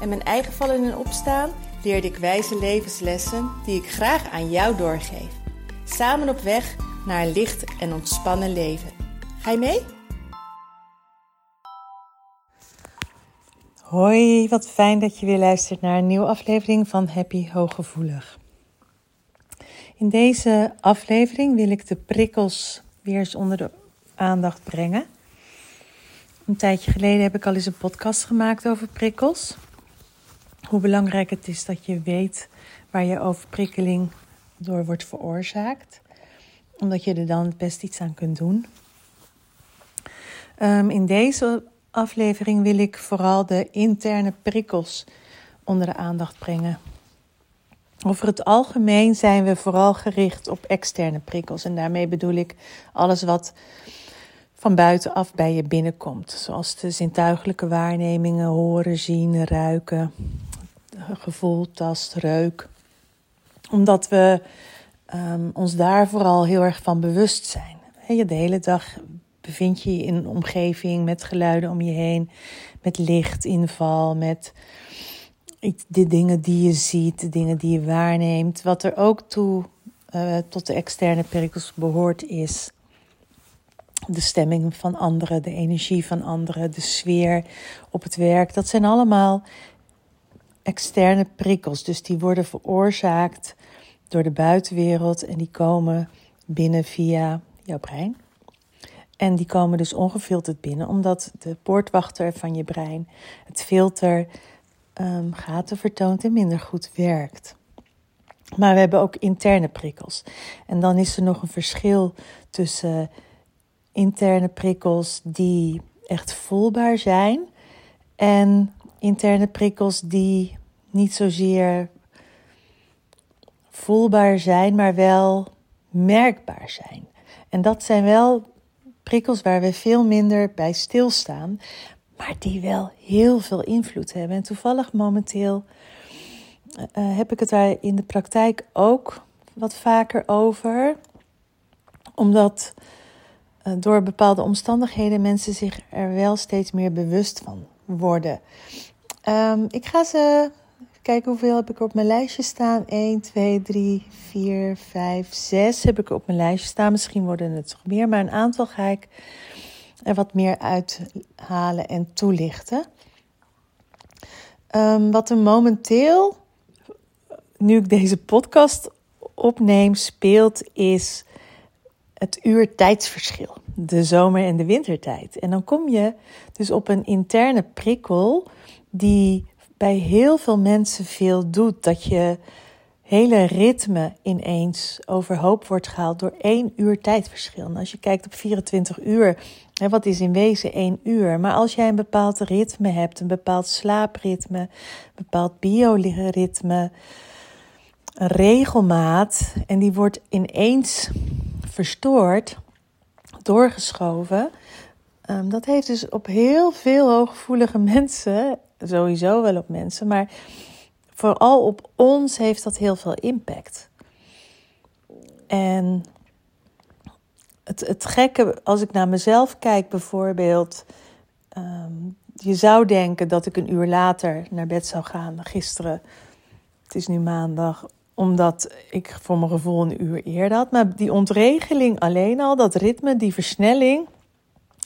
en mijn eigen vallen en opstaan leerde ik wijze levenslessen die ik graag aan jou doorgeef. Samen op weg naar een licht en ontspannen leven. Ga je mee? Hoi, wat fijn dat je weer luistert naar een nieuwe aflevering van Happy Hooggevoelig. In deze aflevering wil ik de prikkels weer eens onder de aandacht brengen. Een tijdje geleden heb ik al eens een podcast gemaakt over prikkels. Hoe belangrijk het is dat je weet waar je overprikkeling door wordt veroorzaakt. Omdat je er dan het best iets aan kunt doen. Um, in deze aflevering wil ik vooral de interne prikkels onder de aandacht brengen. Over het algemeen zijn we vooral gericht op externe prikkels. En daarmee bedoel ik alles wat van buitenaf bij je binnenkomt. Zoals de zintuigelijke waarnemingen, horen, zien, ruiken, gevoel, tast, reuk. Omdat we um, ons daar vooral heel erg van bewust zijn. Je de hele dag bevind je je in een omgeving met geluiden om je heen, met lichtinval, met de dingen die je ziet, de dingen die je waarneemt. Wat er ook toe uh, tot de externe prikkels behoort is de stemming van anderen, de energie van anderen, de sfeer op het werk. Dat zijn allemaal externe prikkels. Dus die worden veroorzaakt door de buitenwereld en die komen binnen via jouw brein. En die komen dus ongefilterd binnen, omdat de poortwachter van je brein het filter um, gaten vertoont en minder goed werkt. Maar we hebben ook interne prikkels. En dan is er nog een verschil tussen interne prikkels die echt voelbaar zijn en interne prikkels die niet zozeer voelbaar zijn, maar wel merkbaar zijn. En dat zijn wel prikkels waar we veel minder bij stilstaan, maar die wel heel veel invloed hebben. En toevallig momenteel uh, heb ik het daar in de praktijk ook wat vaker over, omdat uh, door bepaalde omstandigheden mensen zich er wel steeds meer bewust van worden. Um, ik ga ze kijken hoeveel heb ik op mijn lijstje staan. 1, 2, 3, 4, 5, 6 heb ik op mijn lijstje staan. Misschien worden het nog meer, maar een aantal ga ik er wat meer uithalen en toelichten. Um, wat er momenteel, nu ik deze podcast opneem, speelt, is het uur tijdsverschil. De zomer- en de wintertijd. En dan kom je dus op een interne prikkel die bij heel veel mensen veel doet. Dat je hele ritme ineens overhoop wordt gehaald door één uur tijdverschil. En als je kijkt op 24 uur, hè, wat is in wezen één uur? Maar als jij een bepaald ritme hebt, een bepaald slaapritme, een bepaald bioritme, een regelmaat, en die wordt ineens verstoord, doorgeschoven. Um, dat heeft dus op heel veel hooggevoelige mensen, sowieso wel op mensen, maar vooral op ons heeft dat heel veel impact. En het, het gekke, als ik naar mezelf kijk bijvoorbeeld, um, je zou denken dat ik een uur later naar bed zou gaan. Gisteren, het is nu maandag, omdat ik voor mijn gevoel een uur eerder had. Maar die ontregeling alleen al, dat ritme, die versnelling,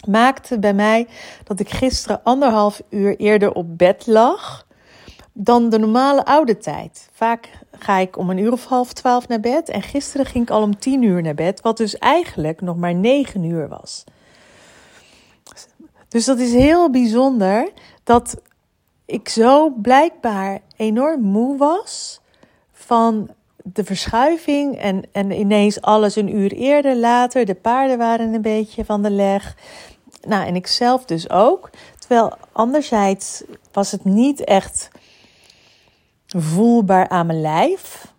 maakte bij mij dat ik gisteren anderhalf uur eerder op bed lag dan de normale oude tijd. Vaak ga ik om een uur of half twaalf naar bed en gisteren ging ik al om tien uur naar bed, wat dus eigenlijk nog maar negen uur was. Dus dat is heel bijzonder dat ik zo blijkbaar enorm moe was van de verschuiving en, en ineens alles een uur eerder, later. De paarden waren een beetje van de leg. Nou, en ik zelf dus ook. Terwijl anderzijds was het niet echt voelbaar aan mijn lijf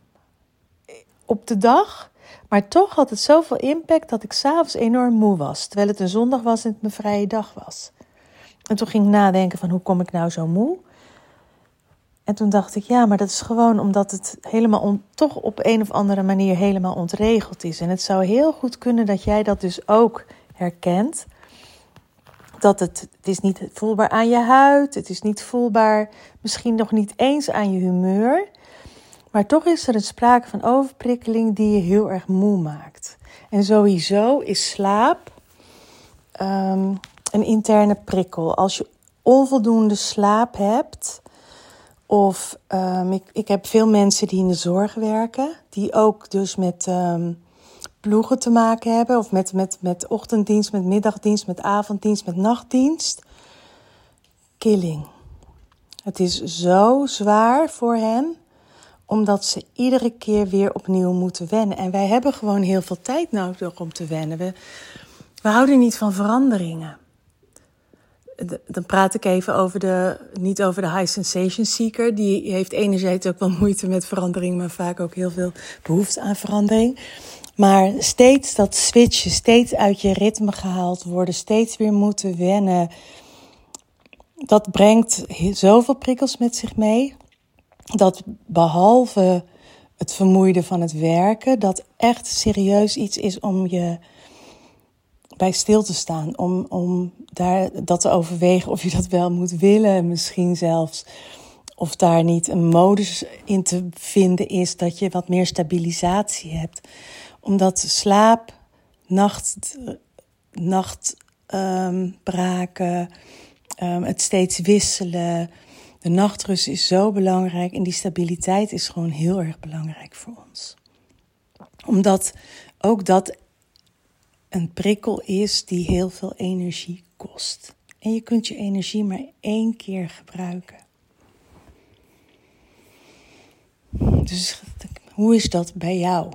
op de dag. Maar toch had het zoveel impact dat ik s'avonds enorm moe was. Terwijl het een zondag was en het mijn vrije dag was. En toen ging ik nadenken van hoe kom ik nou zo moe? En toen dacht ik, ja, maar dat is gewoon omdat het helemaal toch op een of andere manier helemaal ontregeld is. En het zou heel goed kunnen dat jij dat dus ook herkent. Dat het, het is niet voelbaar aan je huid, het is niet voelbaar, misschien nog niet eens aan je humeur. Maar toch is er een sprake van overprikkeling die je heel erg moe maakt. En sowieso is slaap um, een interne prikkel. Als je onvoldoende slaap hebt, of um, ik, ik heb veel mensen die in de zorg werken, die ook dus met um, ploegen te maken hebben, of met, met, met ochtenddienst, met middagdienst, met avonddienst, met nachtdienst. Killing. Het is zo zwaar voor hen omdat ze iedere keer weer opnieuw moeten wennen. En wij hebben gewoon heel veel tijd nodig om te wennen. We, we houden niet van veranderingen. Dan praat ik even over de, niet over de high sensation seeker. Die heeft enerzijds ook wel moeite met verandering, maar vaak ook heel veel behoefte aan verandering. Maar steeds dat switchen, steeds uit je ritme gehaald worden, steeds weer moeten wennen. Dat brengt zoveel prikkels met zich mee dat behalve het vermoeide van het werken, dat echt serieus iets is om je bij stil te staan. Om, om daar dat te overwegen of je dat wel moet willen, misschien zelfs. Of daar niet een modus in te vinden is dat je wat meer stabilisatie hebt. Omdat slaap, nacht, nachtbraken, um, het steeds wisselen de nachtrust is zo belangrijk en die stabiliteit is gewoon heel erg belangrijk voor ons. Omdat ook dat een prikkel is die heel veel energie kost. En je kunt je energie maar één keer gebruiken. Dus hoe is dat bij jou?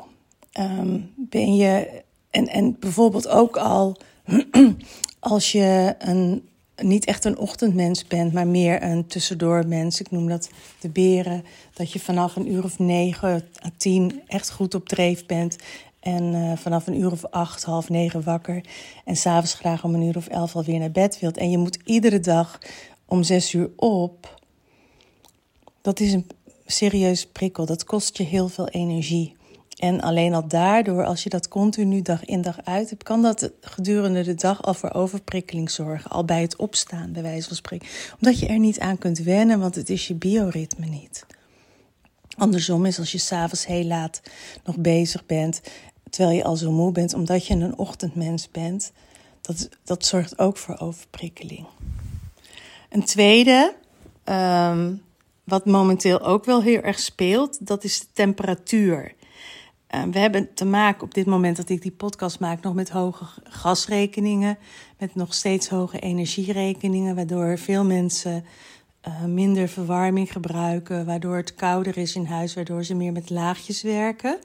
Ehm, ben je, en, en bijvoorbeeld ook al als je een niet echt een ochtendmens bent, maar meer een tussendoormens. Ik noem dat de beren. Dat je vanaf een uur of negen à tien echt goed op dreef bent. En uh, vanaf een uur of acht, half negen wakker. En s'avonds graag om een uur of elf alweer naar bed wilt. En je moet iedere dag om zes uur op. Dat is een serieus prikkel. Dat kost je heel veel energie. En alleen al daardoor, als je dat continu dag in dag uit hebt, kan dat gedurende de dag al voor overprikkeling zorgen. Al bij het opstaan, bij wijze van spreken. Omdat je er niet aan kunt wennen, want het is je bioritme niet. Andersom is als je s'avonds heel laat nog bezig bent, terwijl je al zo moe bent, omdat je een ochtendmens bent, dat, dat zorgt ook voor overprikkeling. Een tweede, um, wat momenteel ook wel heel erg speelt, dat is de temperatuur. Uh, we hebben te maken op dit moment dat ik die podcast maak nog met hoge gasrekeningen, met nog steeds hoge energierekeningen, waardoor veel mensen uh, minder verwarming gebruiken, waardoor het kouder is in huis, waardoor ze meer met laagjes werken.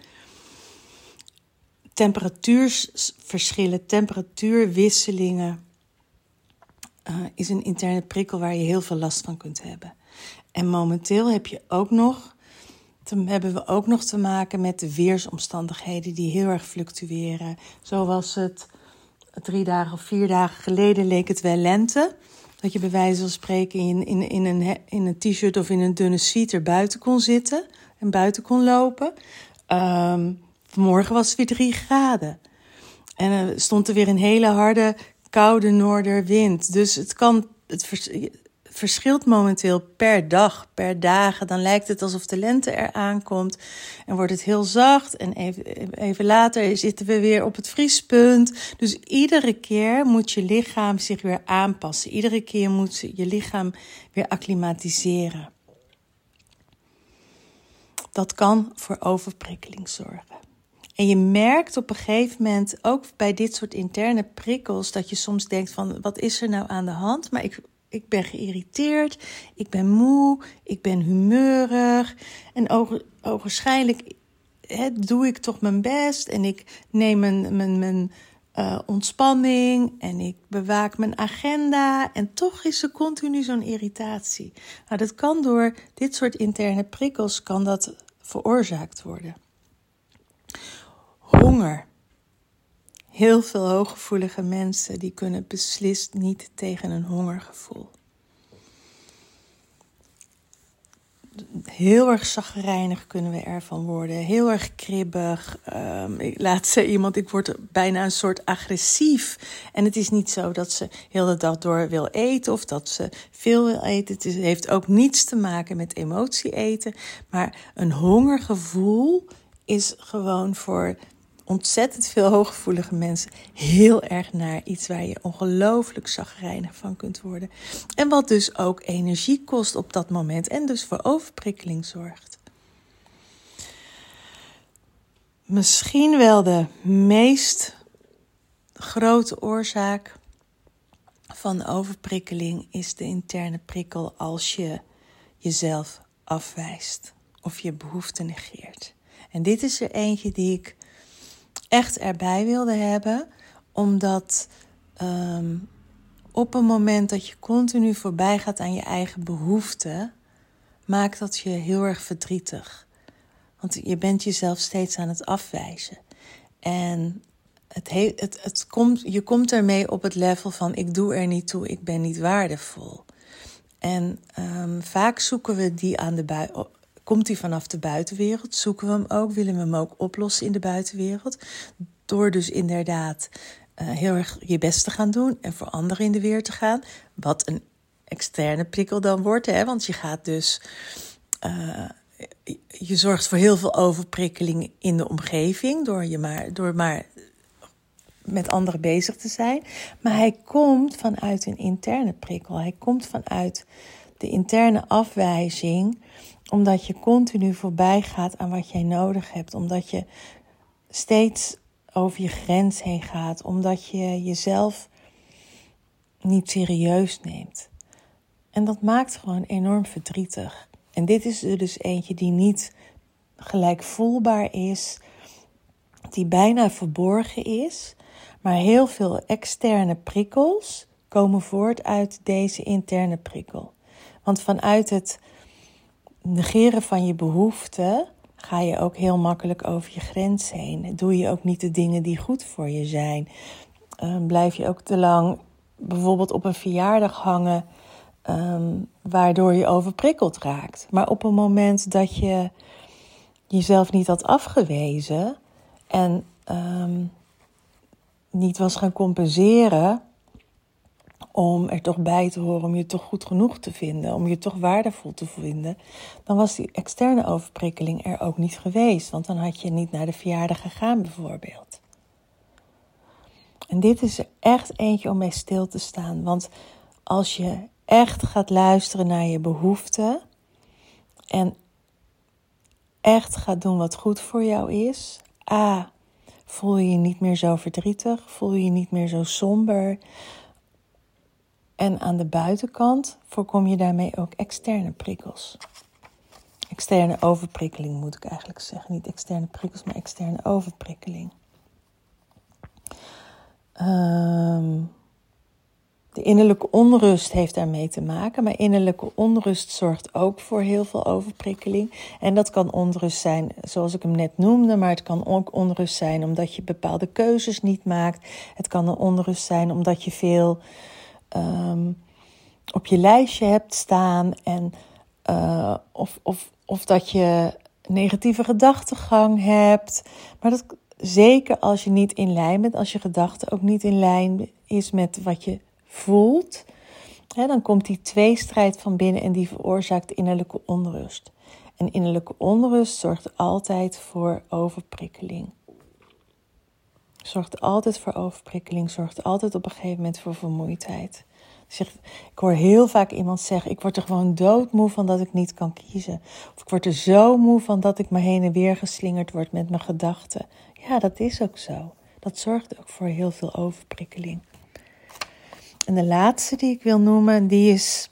Temperatuurverschillen, temperatuurwisselingen uh, is een interne prikkel waar je heel veel last van kunt hebben. En momenteel heb je ook nog dan hebben we ook nog te maken met de weersomstandigheden die heel erg fluctueren. Zoals het drie dagen of vier dagen geleden leek het wel lente. Dat je bij wijze van spreken in, in, in een, in een t-shirt of in een dunne sweater buiten kon zitten en buiten kon lopen. Um, vanmorgen was het weer drie graden. En er stond er weer een hele harde, koude noorderwind. Dus het kan, het, verschilt momenteel per dag, per dagen. Dan lijkt het alsof de lente eraan komt en wordt het heel zacht. En even, even later zitten we weer op het vriespunt. Dus iedere keer moet je lichaam zich weer aanpassen. Iedere keer moet je lichaam weer acclimatiseren. Dat kan voor overprikkeling zorgen. En je merkt op een gegeven moment, ook bij dit soort interne prikkels, dat je soms denkt van wat is er nou aan de hand? Maar ik ik ben geïrriteerd, ik ben moe, ik ben humeurig. En ogenschijnlijk doe ik toch mijn best en ik neem mijn, mijn, mijn uh, ontspanning en ik bewaak mijn agenda en toch is er continu zo'n irritatie. Nou, dat kan door dit soort interne prikkels kan dat veroorzaakt worden. Honger. Heel veel hooggevoelige mensen die kunnen beslist niet tegen een hongergevoel. heel erg zagrijnig kunnen we ervan worden. Heel erg kribbig. Um, ik, laat ze iemand, ik word bijna een soort agressief. En het is niet zo dat ze heel de dag door wil eten of dat ze veel wil eten. Het heeft ook niets te maken met emotie eten. Maar een hongergevoel is gewoon voor ontzettend veel hooggevoelige mensen heel erg naar iets waar je ongelooflijk zagrijnig van kunt worden. En wat dus ook energie kost op dat moment en dus voor overprikkeling zorgt. Misschien wel de meest grote oorzaak van overprikkeling is de interne prikkel als je jezelf afwijst of je behoefte negeert. En dit is er eentje die ik echt erbij wilde hebben, omdat ehm, op een moment dat je continu voorbij gaat aan je eigen behoeften, maakt dat je heel erg verdrietig. Want je bent jezelf steeds aan het afwijzen. En het, het, het komt, je komt ermee op het level van ik doe er niet toe, ik ben niet waardevol. En um, vaak zoeken we die aan de bui Komt hij vanaf de buitenwereld? Zoeken we hem ook? Willen we hem ook oplossen in de buitenwereld? Door dus inderdaad uh, heel erg je best te gaan doen en voor anderen in de weer te gaan. Wat een externe prikkel dan wordt, hè? want je gaat dus. Uh, je zorgt voor heel veel overprikkeling in de omgeving door, je maar, door maar met anderen bezig te zijn. Maar hij komt vanuit een interne prikkel. Hij komt vanuit de interne afwijzing omdat je continu voorbij gaat aan wat jij nodig hebt. Omdat je steeds over je grens heen gaat. Omdat je jezelf niet serieus neemt. En dat maakt gewoon enorm verdrietig. En dit is er dus eentje die niet gelijk voelbaar is. Die bijna verborgen is. Maar heel veel externe prikkels komen voort uit deze interne prikkel. Want vanuit het negeren van je behoeften ga je ook heel makkelijk over je grens heen. Doe je ook niet de dingen die goed voor je zijn. Um, blijf je ook te lang bijvoorbeeld op een verjaardag hangen, um, waardoor je overprikkeld raakt. Maar op een moment dat je jezelf niet had afgewezen en um, niet was gaan compenseren, om er toch bij te horen, om je toch goed genoeg te vinden, om je toch waardevol te vinden, dan was die externe overprikkeling er ook niet geweest. Want dan had je niet naar de verjaardag gegaan, bijvoorbeeld. En dit is er echt eentje om mee stil te staan. Want als je echt gaat luisteren naar je behoeften en echt gaat doen wat goed voor jou is, A. Voel je je niet meer zo verdrietig? Voel je je niet meer zo somber? En aan de buitenkant voorkom je daarmee ook externe prikkels. Externe overprikkeling moet ik eigenlijk zeggen. Niet externe prikkels, maar externe overprikkeling. Ehm, de innerlijke onrust heeft daarmee te maken. Maar innerlijke onrust zorgt ook voor heel veel overprikkeling. En dat kan onrust zijn, zoals ik hem net noemde. Maar het kan ook onrust zijn omdat je bepaalde keuzes niet maakt. Het kan een onrust zijn omdat je veel um, op je lijstje hebt staan. En, uh, of, of, of dat je negatieve gedachtegang hebt. Maar dat zeker als je niet in lijn bent, als je gedachte ook niet in lijn is met wat je voelt. Hè, dan komt die tweestrijd van binnen en die veroorzaakt innerlijke onrust. En innerlijke onrust zorgt altijd voor overprikkeling. Zorgt altijd voor overprikkeling, zorgt altijd op een gegeven moment voor vermoeidheid. Ik hoor heel vaak iemand zeggen: Ik word er gewoon doodmoe van dat ik niet kan kiezen. Of ik word er zo moe van dat ik me heen en weer geslingerd word met mijn gedachten. Ja, dat is ook zo. Dat zorgt ook voor heel veel overprikkeling. En de laatste die ik wil noemen, die is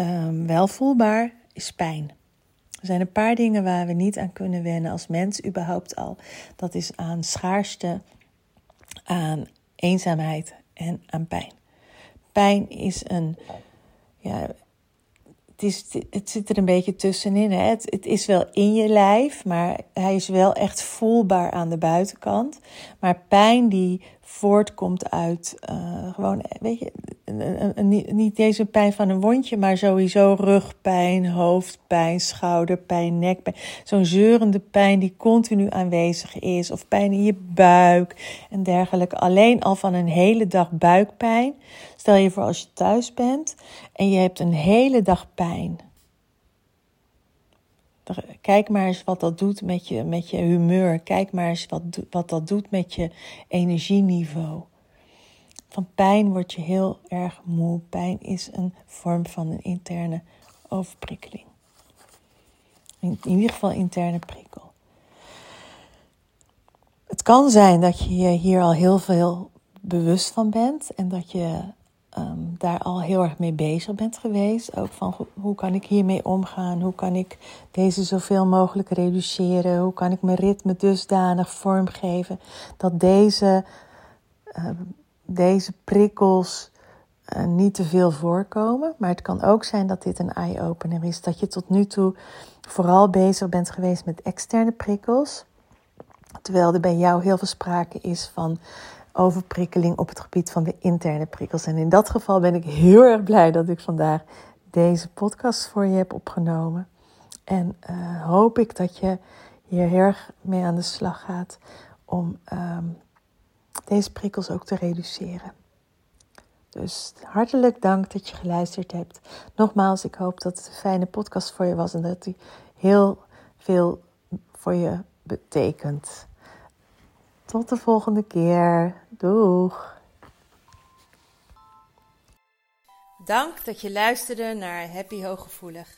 um, wel voelbaar, is pijn. Er zijn een paar dingen waar we niet aan kunnen wennen als mens überhaupt al. Dat is aan schaarste, aan eenzaamheid en aan pijn. Pijn is een, ja, het, het zit er een beetje tussenin. Hè? Het is wel in je lijf, maar hij is wel echt voelbaar aan de buitenkant. Maar pijn die voortkomt uit uh, gewoon, weet je, niet deze pijn van een wondje, maar sowieso rugpijn, hoofdpijn, schouderpijn, nekpijn. Zo'n zeurende pijn die continu aanwezig is, of pijn in je buik en dergelijke. Alleen al van een hele dag buikpijn. Stel je voor als je thuis bent en je hebt een hele dag pijn. Kijk maar eens wat dat doet met je, met je humeur. Kijk maar eens wat, wat dat doet met je energieniveau. Van pijn word je heel erg moe. Pijn is een vorm van een interne overprikkeling. In, ieder geval interne prikkel. Het kan zijn dat je hier al heel veel bewust van bent en dat je Ehm, daar al heel erg mee bezig bent geweest. Ook van hoe kan ik hiermee omgaan? Hoe kan ik deze zoveel mogelijk reduceren? Hoe kan ik mijn ritme dusdanig vormgeven dat deze, ehm, deze prikkels uh, niet te veel voorkomen? Maar het kan ook zijn dat dit een eye-opener is. Dat je tot nu toe vooral bezig bent geweest met externe prikkels. Terwijl er bij jou heel veel sprake is van overprikkeling op het gebied van de interne prikkels. En in dat geval ben ik heel erg blij dat ik vandaag deze podcast voor je heb opgenomen. En uh, hoop ik dat je hier heel erg mee aan de slag gaat om um, deze prikkels ook te reduceren. Dus hartelijk dank dat je geluisterd hebt. Nogmaals, ik hoop dat het een fijne podcast voor je was en dat die heel veel voor je betekent. Tot de volgende keer. Doeg! Dank dat je luisterde naar Happy Hooggevoelig.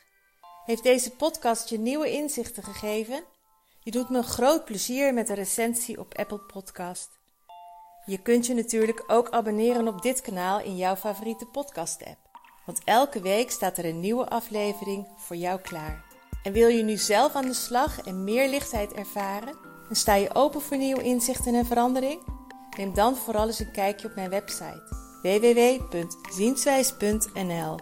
Heeft deze podcast je nieuwe inzichten gegeven? Je doet me groot plezier met een recensie op Apple Podcast. Je kunt je natuurlijk ook abonneren op dit kanaal in jouw favoriete podcast-app. Want elke week staat er een nieuwe aflevering voor jou klaar. En wil je nu zelf aan de slag en meer lichtheid ervaren? En sta je open voor nieuwe inzichten en verandering? Neem dan vooral eens een kijkje op mijn website www.zienswijs.nl.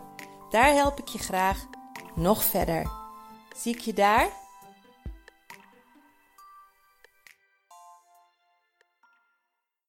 Daar help ik je graag nog verder. Zie ik je daar?